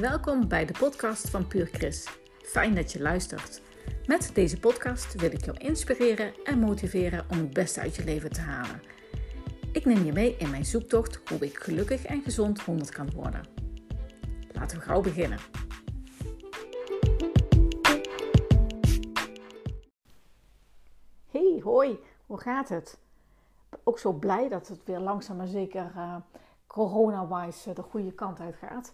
Welkom bij de podcast van Puur Chris. Fijn dat je luistert. Met deze podcast wil ik jou inspireren en motiveren om het beste uit je leven te halen. Ik neem je mee in mijn zoektocht hoe ik gelukkig en gezond 100 kan worden. Laten we gauw beginnen. Hey, hoi, hoe gaat het? Ook zo blij dat het weer langzaam maar zeker uh, corona-wise de goede kant uit gaat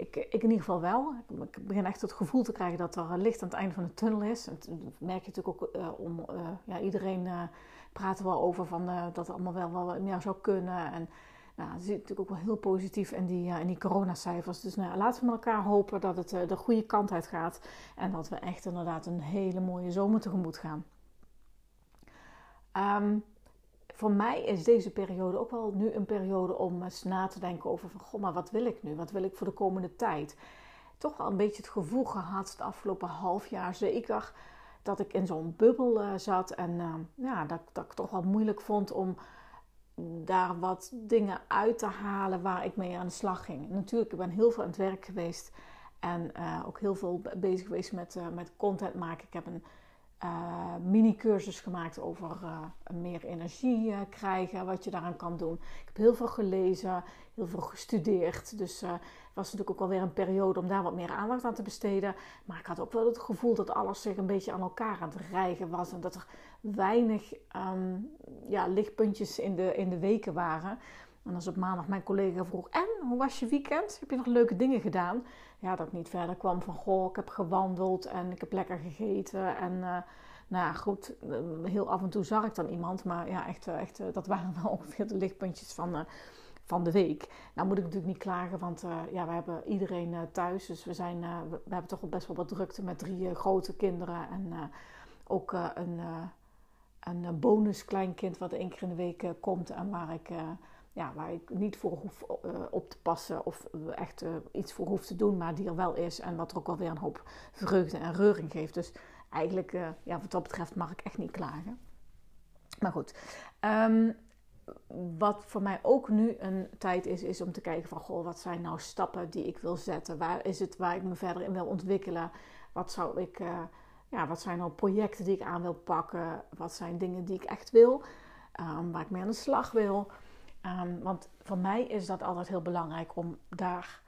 ik, ik in ieder geval wel. Ik begin echt het gevoel te krijgen dat er licht aan het einde van de tunnel is. En dat merk je natuurlijk ook uh, om uh, ja, iedereen uh, praat er wel over van, dat het allemaal wel, wel meer zou kunnen. En nou, dat zit natuurlijk ook wel heel positief in die, in die coronacijfers. Dus nou, laten we met elkaar hopen dat het de goede kant uit gaat. En dat we echt inderdaad een hele mooie zomer tegemoet gaan. Um, voor mij is deze periode ook wel nu een periode om eens na te denken over van, goh, maar wat wil ik nu? Wat wil ik voor de komende tijd? Toch wel een beetje het gevoel gehad het afgelopen half jaar zeker dat ik in zo'n bubbel uh, zat en uh, ja, dat, dat ik toch wel moeilijk vond om daar wat dingen uit te halen waar ik mee aan de slag ging. Natuurlijk, ik ben heel veel aan het werk geweest en uh, ook heel veel bezig geweest met, met content maken. Ik heb een uh, mini-cursus gemaakt over uh, meer energie uh, krijgen, wat je daaraan kan doen. Ik heb heel veel gelezen, heel veel gestudeerd. Dus het was natuurlijk ook wel weer een periode om daar wat meer aandacht aan te besteden. Maar ik had ook wel het gevoel dat alles zich een beetje aan elkaar aan het rijgen was. En dat er weinig um, ja, lichtpuntjes in de, in de weken waren. En als op maandag mijn collega vroeg: En hoe was je weekend? Heb je nog leuke dingen gedaan? Ja, dat ik niet verder kwam van: Goh, ik heb gewandeld en ik heb lekker gegeten. En uh, nou goed, eh, heel af en toe zag ik dan iemand. Maar ja, echt, eh, echt dat waren wel ongeveer de lichtpuntjes van, van de week. Nou moet ik natuurlijk niet klagen, want ja, we hebben iedereen thuis. Dus we, zijn, we, hebben toch best wel wat drukte met drie grote kinderen. En ook een, een bonus kleinkind wat één keer in de week komt en waar ik ja, waar ik niet voor hoef uh, op te passen of echt uh, iets voor hoef te doen, maar die er wel is en wat er ook wel weer een hoop vreugde en reuring geeft. Dus eigenlijk, ja, wat dat betreft, mag ik echt niet klagen. Maar goed, um, wat voor mij ook nu een tijd is, is om te kijken van, goh, wat zijn nou stappen die ik wil zetten? Waar is het waar ik me verder in wil ontwikkelen? Wat zou ik, ja, wat zijn nou projecten die ik aan wil pakken? Wat zijn dingen die ik echt wil? Um, waar ik mee aan de slag wil? Um, want voor mij is dat altijd heel belangrijk om daar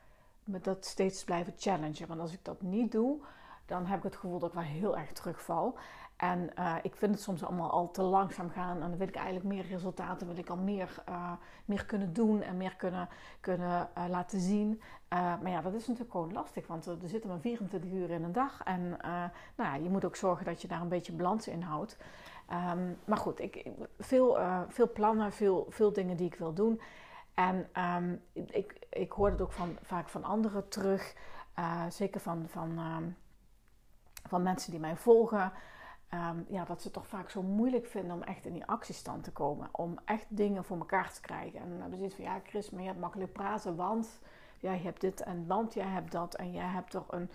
dat steeds te blijven challengen. Want als ik dat niet doe, dan heb ik het gevoel dat ik wel heel erg terugval. En uh, ik vind het soms allemaal al te langzaam gaan. En dan wil ik eigenlijk meer resultaten, wil ik al meer, uh, meer kunnen doen en meer kunnen, kunnen uh, laten zien. maar ja, dat is natuurlijk gewoon lastig, want er zitten maar 24 uur in een dag. En nou ja, je moet ook zorgen dat je daar een beetje balans in houdt. Um, maar goed, ik, veel, uh, veel plannen, veel, veel dingen die ik wil doen. En um, ik, ik hoor het ook van, vaak van anderen terug. Uh, zeker van, van, um, van mensen die mij volgen. ja, dat ze het toch vaak zo moeilijk vinden om echt in die actiestand te komen. Om echt dingen voor elkaar te krijgen. En dan hebben ze van, ja Chris, maar je hebt makkelijk praten, want jij hebt dit en want jij hebt dat. En jij hebt toch een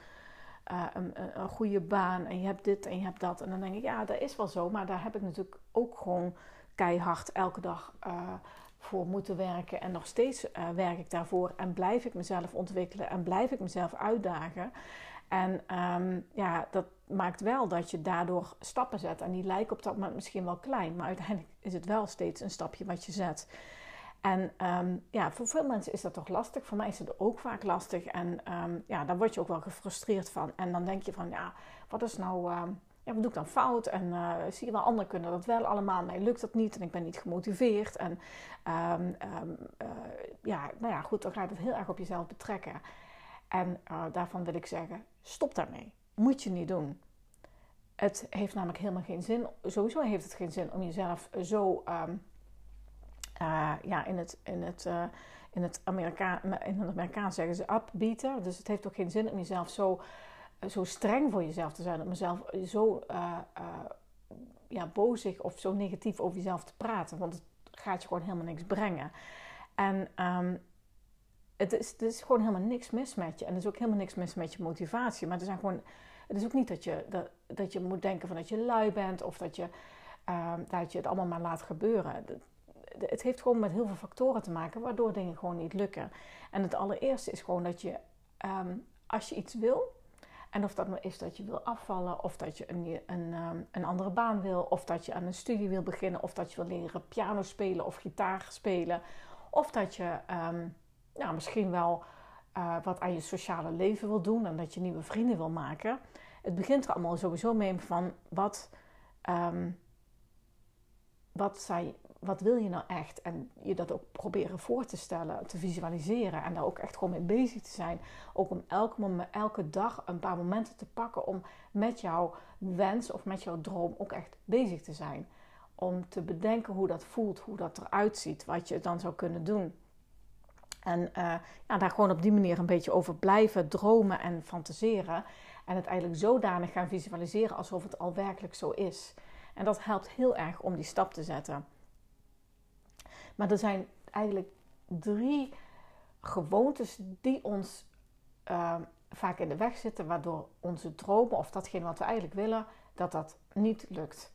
uh, een, goede baan en je hebt dit en je hebt dat. En dan denk ik, ja, dat is wel zo, maar daar heb ik natuurlijk ook gewoon keihard elke dag uh, voor moeten werken. En nog steeds uh, werk ik daarvoor en blijf ik mezelf ontwikkelen en blijf ik mezelf uitdagen. En um, ja, dat maakt wel dat je daardoor stappen zet. En die lijken op dat moment misschien wel klein, maar uiteindelijk is het wel steeds een stapje wat je zet. En um, ja, voor veel mensen is dat toch lastig. Voor mij is het ook vaak lastig. En um, ja, daar word je ook wel gefrustreerd van. En dan denk je van, ja, wat is nou... Um, ja, wat doe ik dan fout? En uh, zie je wel, anderen kunnen dat wel allemaal. Mij lukt dat niet en ik ben niet gemotiveerd. En uh, ja, nou ja, goed, dan ga je het heel erg op jezelf betrekken. En uh, daarvan wil ik zeggen, stop daarmee. Moet je niet doen. Het heeft namelijk helemaal geen zin. Sowieso heeft het geen zin om jezelf zo uh, ja, in het, in het, uh, in het, Amerika in het Amerikaans zeggen ze upbeater. Dus het heeft ook geen zin om jezelf zo, uh, zo streng voor jezelf te zijn. Om mezelf zo ja, bozig of zo negatief over jezelf te praten. Want het gaat je gewoon helemaal niks brengen. En um, het, is, het is gewoon helemaal niks mis met je. En er is ook helemaal niks mis met je motivatie. Maar er zijn gewoon, het is ook niet dat je, dat, dat je moet denken van dat je lui bent. Of dat je, um, dat je het allemaal maar laat gebeuren het heeft gewoon met heel veel factoren te maken waardoor dingen gewoon niet lukken. En het allereerste is gewoon dat je ehm, als je iets wil, en of dat nou is dat je wil afvallen, of dat je een, een, ehm, een andere baan wil, of dat je aan een studie wil beginnen, of dat je wil leren piano spelen of gitaar spelen, of dat je nou, misschien wel uh, wat aan je sociale leven wil doen en dat je nieuwe vrienden wil maken. Het begint er allemaal sowieso mee van wat, um, wat, zij, wat wil je nou echt? En je dat ook proberen voor te stellen, te visualiseren en daar ook echt gewoon mee bezig te zijn. Ook om elke, elke dag een paar momenten te pakken om met jouw wens of met jouw droom ook echt bezig te zijn. Om te bedenken hoe dat voelt, hoe dat eruit ziet, wat je dan zou kunnen doen. En uh, ja, daar gewoon op die manier een beetje over blijven dromen en fantaseren. En het eigenlijk zodanig gaan visualiseren alsof het al werkelijk zo is. En dat helpt heel erg om die stap te zetten. Maar er zijn eigenlijk drie gewoontes die ons uh, vaak in de weg zitten, waardoor onze dromen of datgene wat we eigenlijk willen, dat dat niet lukt.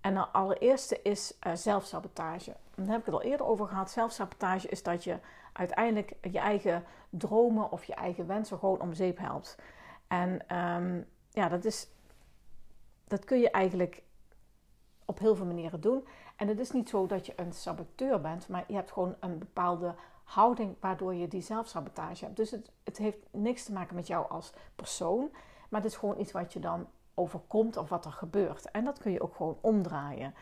En de allereerste is uh, zelfsabotage. Daar heb ik het al eerder over gehad. Zelfsabotage is dat je uiteindelijk je eigen dromen of je eigen wensen gewoon om zeep helpt. En um, ja, dat, is, dat kun je eigenlijk op heel veel manieren doen. En het is niet zo dat je een saboteur bent, maar je hebt gewoon een bepaalde houding waardoor je die zelfsabotage hebt. Dus het, het heeft niks te maken met jou als persoon, maar het is gewoon iets wat je dan overkomt of wat er gebeurt. En dat kun je ook gewoon omdraaien.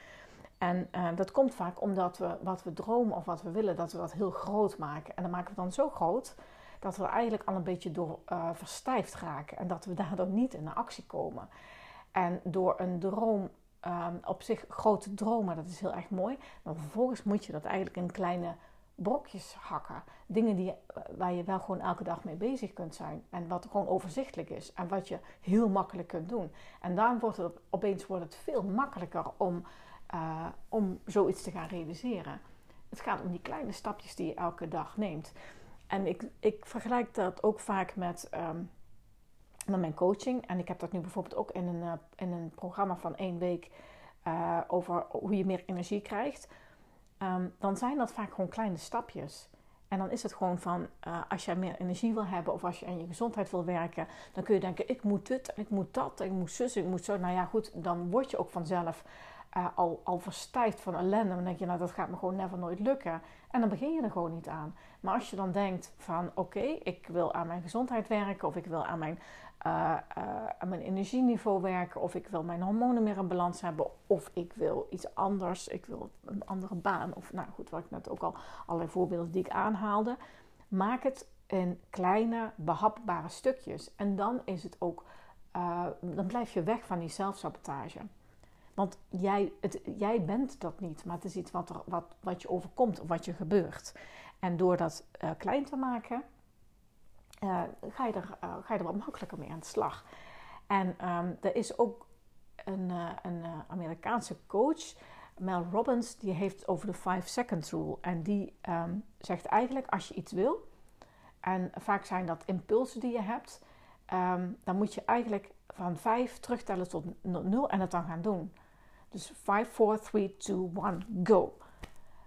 En uh, dat komt vaak omdat we wat we dromen of wat we willen, dat we dat heel groot maken. En dan maken we dan zo groot dat we er eigenlijk al een beetje door uh, verstijfd raken. En dat we daardoor niet in actie komen. En door een droom um, op zich grote dromen, dat is heel erg mooi. Maar vervolgens moet je dat eigenlijk in kleine brokjes hakken. Dingen die, eh, waar je wel gewoon elke dag mee bezig kunt zijn. En wat gewoon overzichtelijk is. En wat je heel makkelijk kunt doen. En daarom wordt het opeens wordt het veel makkelijker om, uh, om zoiets te gaan realiseren. Het gaat om die kleine stapjes die je elke dag neemt. En ik, ik vergelijk dat ook vaak met, um, met mijn coaching. En ik heb dat nu bijvoorbeeld ook in een, uh, in een programma van één week uh, over hoe je meer energie krijgt. Um, dan zijn dat vaak gewoon kleine stapjes. En dan is het gewoon van, uh, als jij meer energie wil hebben of als je aan je gezondheid wil werken, dan kun je denken, ik moet dit ik moet dat ik moet zus, ik moet zo. Nou ja, goed, dan word je ook vanzelf al, al verstijfd van ellende. Dan denk je, nou dat gaat me gewoon never nooit lukken. En dan begin je er gewoon niet aan. Maar als je dan denkt van, oké, ik wil aan mijn gezondheid werken of ik wil aan mijn uh, uh, aan mijn energieniveau werken, of ik wil mijn hormonen meer in balans hebben, of ik wil iets anders, ik wil een andere baan, of nou goed, wat ik net ook al allerlei voorbeelden die ik aanhaalde. Maak het in kleine, behapbare stukjes. En dan is het ook, uh, dan blijf je weg van die zelfsabotage. Want jij, het, jij bent dat niet, maar het is iets wat, er, wat, wat je overkomt wat je gebeurt. En door dat klein te maken, uh, ga, je er, wat makkelijker mee aan de slag. En um, er is ook een, uh, een Amerikaanse coach, Mel Robbins, die heeft over de 5 second rule. En die um, zegt eigenlijk als je iets wil, en vaak zijn dat impulsen die je hebt, um, dan moet je eigenlijk van 5 terugtellen tot 0 en het dan gaan doen. Dus 5, 4, 3, 2, 1, go.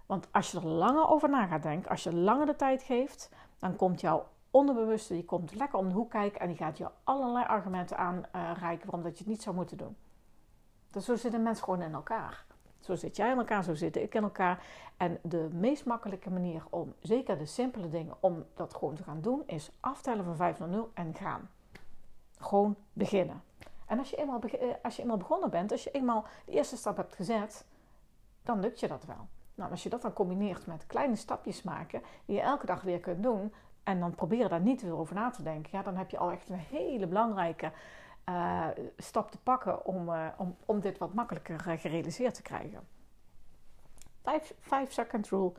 Want als je er langer over na gaat denken, als je langer de tijd geeft, dan komt jouw onderbewuste, die komt lekker om de hoek kijken en die gaat je allerlei argumenten aanreiken waarom dat je het niet zou moeten doen. Dus zo zitten mensen gewoon in elkaar. Zo zit jij in elkaar, zo zit ik in elkaar. En de meest makkelijke manier om, zeker de simpele dingen, om dat gewoon te gaan doen, is aftellen van 5 naar 0 en gaan. Gewoon beginnen. En als je, eenmaal, eh, als je eenmaal begonnen bent, als je eenmaal de eerste stap hebt gezet, dan lukt je dat wel. Nou, als je dat dan combineert met kleine stapjes maken, die je elke dag weer kunt doen, en dan proberen daar niet weer over na te denken, ja, dan heb je al echt een hele belangrijke uh, stap te pakken om, uh, om, om dit wat makkelijker uh, gerealiseerd te krijgen. 5 second rule.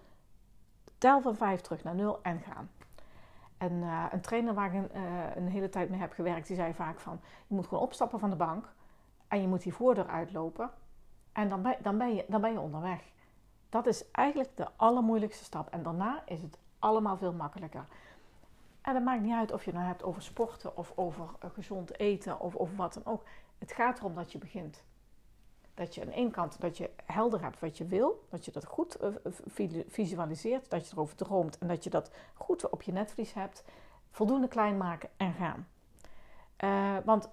Tel van 5 terug naar 0 en gaan. En een trainer waar ik een, een, hele tijd mee heb gewerkt, die zei vaak van... Je moet gewoon opstappen van de bank en je moet die voordeur uitlopen. En dan ben, dan, ben je, dan ben je onderweg. Dat is eigenlijk de allermoeilijkste stap. En daarna is het allemaal veel makkelijker. En het maakt niet uit of je het nou hebt over sporten of over uh, gezond eten of over wat dan ook. Het gaat erom dat je begint. Dat je aan de ene kant dat je helder hebt wat je wil, dat je dat goed uh, visualiseert, dat je erover droomt en dat je dat goed op je netvlies hebt. voldoende klein maken en gaan. Uh, want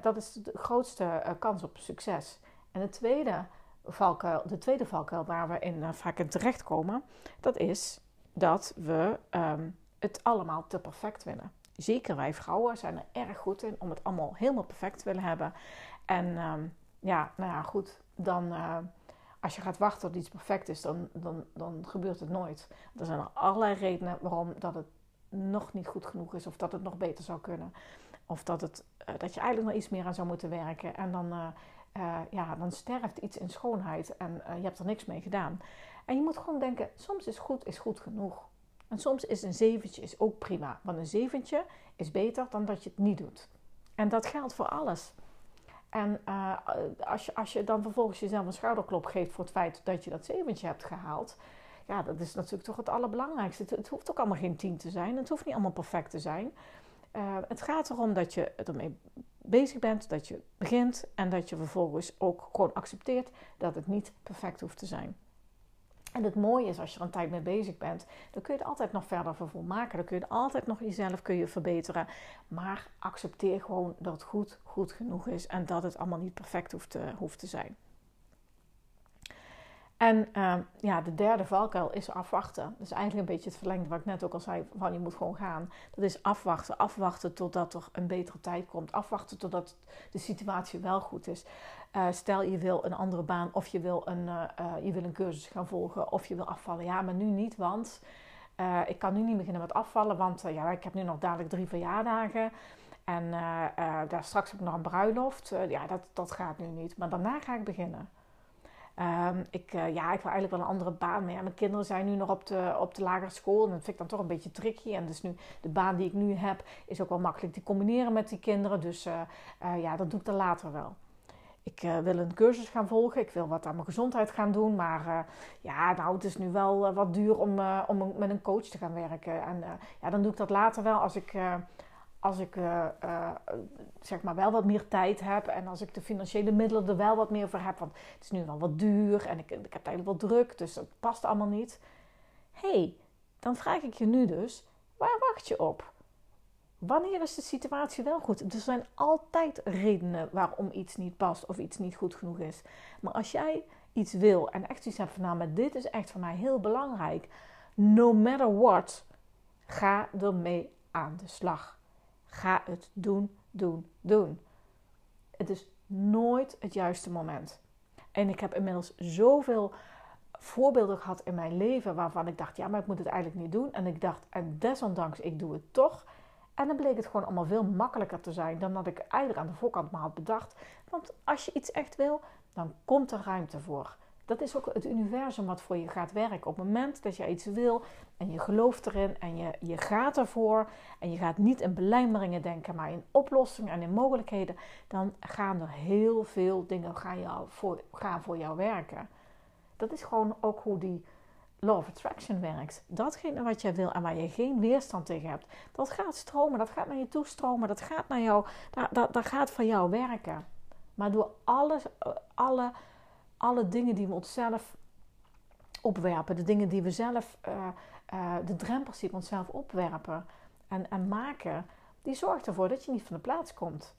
dat is de grootste kans op succes. En de tweede valkuil, de tweede valkuil waar we in, vaak in terechtkomen, dat is dat we um, het allemaal te perfect willen. Zeker wij vrouwen zijn er erg goed in om het allemaal helemaal perfect te willen hebben. En um, ja, nou ja, goed, dan als je gaat wachten tot iets perfect is, dan, dan, dan gebeurt het nooit. Er zijn er allerlei redenen waarom dat het nog niet goed genoeg is of dat het nog beter zou kunnen. Of dat, het, uh, dat je eigenlijk nog iets meer aan zou moeten werken. En dan, uh, ja, dan sterft iets in schoonheid en je hebt er niks mee gedaan. En je moet gewoon denken, soms is goed is goed genoeg. En soms is een zeventje is ook prima. Want een zeventje is beter dan dat je het niet doet. En dat geldt voor alles. En als, je, als je dan vervolgens jezelf een schouderklop geeft voor het feit dat je dat zeventje hebt gehaald, ja, dat is natuurlijk toch het allerbelangrijkste. Het, hoeft ook allemaal geen tien te zijn. Het hoeft niet allemaal perfect te zijn. Uh, het gaat erom dat je ermee bezig bent, dat je begint en dat je vervolgens ook gewoon accepteert dat het niet perfect hoeft te zijn. En het mooie is, als je er een tijd mee bezig bent, dan kun je het altijd nog verder vervolmaken. Dan kun je altijd nog jezelf kun je verbeteren. Maar accepteer gewoon dat het goed, goed genoeg is en dat het allemaal niet perfect hoeft te, hoeft te zijn. En ehm, ja, de derde valkuil is afwachten. Dus eigenlijk een beetje het verlengde wat ik net ook al zei, van je moet gewoon gaan. Dat is afwachten. Afwachten totdat er een betere tijd komt. Afwachten totdat de situatie wel goed is. Uh, stel je wil een andere baan of je wil een, uh, uh, je wil een cursus gaan volgen of je wil afvallen. Ja, maar nu niet, want ik kan nu niet beginnen met afvallen, want ja, ik heb nu nog dadelijk drie verjaardagen. En daar straks heb ik nog een bruiloft. ja, dat, dat gaat nu niet. Maar daarna ga ik beginnen. Um, ik, uh, ja, ik wil eigenlijk wel een andere baan. Maar ja, mijn kinderen zijn nu nog op de, op de lagere school. En dat vind ik dan toch een beetje tricky. En dus nu, de baan die ik nu heb, is ook wel makkelijk te combineren met die kinderen. Dus uh, uh, ja, dat doe ik dan later wel. Ik wil een cursus gaan volgen. Ik wil wat aan mijn gezondheid gaan doen. Maar ja, nou, het is nu wel wat duur om, om met een coach te gaan werken. En ja, dan doe ik dat later wel als ik als ik uh, uh, zeg maar wel wat meer tijd heb en als ik de financiële middelen er wel wat meer voor heb, want het is nu wel wat duur en ik, ik heb eigenlijk wel druk, dus dat past allemaal niet. hey, dan vraag ik je nu dus, waar wacht je op? Wanneer is de situatie wel goed? Er zijn altijd redenen waarom iets niet past of iets niet goed genoeg is. Maar als jij iets wil en echt iets hebt van, nou, maar dit is echt voor mij heel belangrijk, no matter what, ga ermee aan de slag. Ga het doen, doen, doen. Het is nooit het juiste moment. En ik heb inmiddels zoveel voorbeelden gehad in mijn leven waarvan ik dacht, ja, maar ik moet het eigenlijk niet doen. En ik dacht, en desondanks, ik doe het toch. En dan bleek het gewoon allemaal veel makkelijker te zijn dan dat ik eigenlijk aan de voorkant me had bedacht. Want als je iets echt wil, dan komt er ruimte voor. Dat is ook het universum wat voor je gaat werken. Op het moment dat je iets wil en je gelooft erin en je, je gaat ervoor en je gaat niet in belemmeringen denken, maar in oplossingen en in mogelijkheden, dan gaan er heel veel dingen gaan, voor, gaan voor jou werken. Dat is gewoon ook hoe die Law of Attraction werkt. Datgene wat jij wil en waar je geen weerstand tegen hebt, dat gaat stromen, dat gaat naar je toe stromen, dat gaat naar jou, dat, dat, dat gaat voor jou werken. Maar door alles, alle alle dingen die we onszelf opwerpen, de dingen die we zelf, uh, uh, de drempels die we onszelf opwerpen en, en maken, die zorgt ervoor dat je niet van de plaats komt.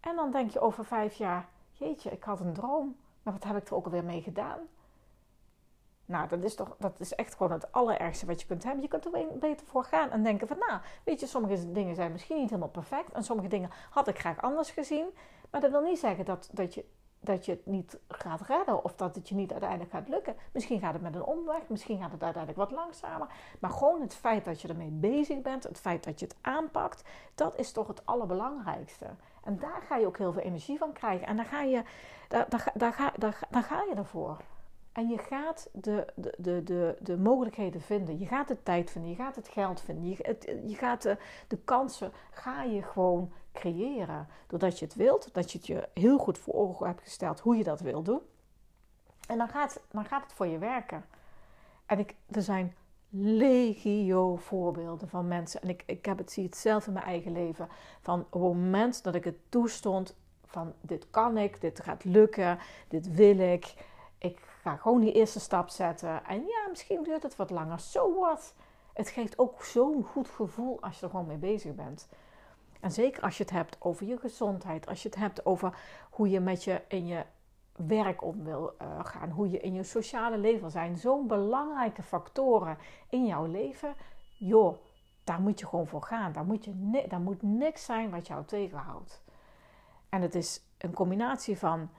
En dan denk je over vijf jaar, jeetje, ik had een droom, maar wat heb ik er ook alweer mee gedaan? Nou, dat is toch, dat is echt gewoon het allerergste wat je kunt hebben. Je kunt er beter voor gaan en denken van, nou, weet je, sommige dingen zijn misschien niet helemaal perfect en sommige dingen had ik graag anders gezien. Maar dat wil niet zeggen dat, dat je dat je het niet gaat redden of dat het je niet uiteindelijk gaat lukken. Misschien gaat het met een omweg, misschien gaat het uiteindelijk wat langzamer. Maar gewoon het feit dat je ermee bezig bent, het feit dat je het aanpakt, dat is toch het allerbelangrijkste. En daar ga je ook heel veel energie van krijgen. En daar ga je, daar, daar, daar, daar, daar ga je ervoor. En je gaat de, de, de, de, de mogelijkheden vinden. Je gaat de tijd vinden. Je gaat het geld vinden. Je, het, je gaat de, de kansen ga je gewoon creëren. Doordat je het wilt. Dat je het je heel goed voor ogen hebt gesteld hoe je dat wil doen. En dan gaat, dan gaat het voor je werken. En ik, er zijn legio voorbeelden van mensen. En ik, ik heb het, zie het zelf in mijn eigen leven. Van op het moment dat ik het toestond van dit kan ik, dit gaat lukken, dit wil ik. Ik ga gewoon die eerste stap zetten. En ja, misschien duurt het wat langer. Zo wat. Het geeft ook zo'n goed gevoel als je er gewoon mee bezig bent. En zeker als je het hebt over je gezondheid, als je het hebt over hoe je met je in je werk om wil uh, gaan, hoe je in je sociale leven zijn. Zo'n belangrijke factoren in jouw leven. Joh, daar moet je gewoon voor gaan. Daar moet, je daar moet niks zijn wat jou tegenhoudt. En het is een combinatie van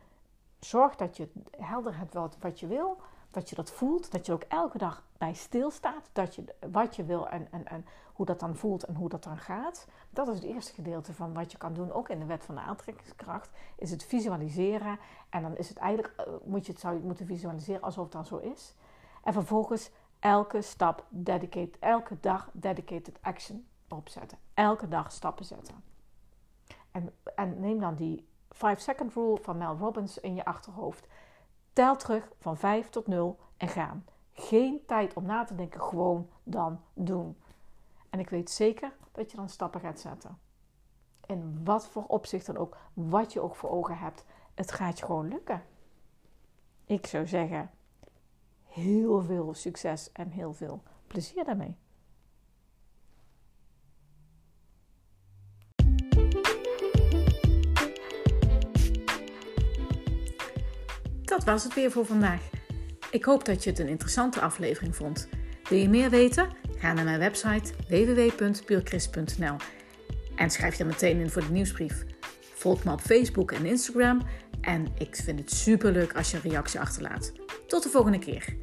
zorg dat je helder hebt wat, wat je wil, dat je dat voelt, dat je ook elke dag bij stilstaat, dat je wat je wil en, en, en hoe dat dan voelt en hoe dat dan gaat. Dat is het eerste gedeelte van wat je kan doen, ook in de wet van de aantrekkingskracht, is het visualiseren. En dan is het eigenlijk, eh, moet je het, zou je moeten visualiseren alsof het dan zo is. En vervolgens elke stap dedicate, elke dag dedicated action opzetten. Elke dag stappen zetten. En, en neem dan die 5 second rule van Mel Robbins in je achterhoofd. Tel terug van 5 tot 0 en gaan. Geen tijd om na te denken, gewoon dan doen. En ik weet zeker dat je dan stappen gaat zetten. In wat voor opzicht dan ook, wat je ook voor ogen hebt, het gaat je gewoon lukken. Ik zou zeggen, heel veel succes en heel veel plezier daarmee. Dat was het weer voor vandaag. Ik hoop dat je het een interessante aflevering vond. Wil je meer weten? Ga naar mijn website www.puurchrist.nl en schrijf je meteen in voor de nieuwsbrief. Volg me op Facebook en Instagram en ik vind het super leuk als je een reactie achterlaat. Tot de volgende keer.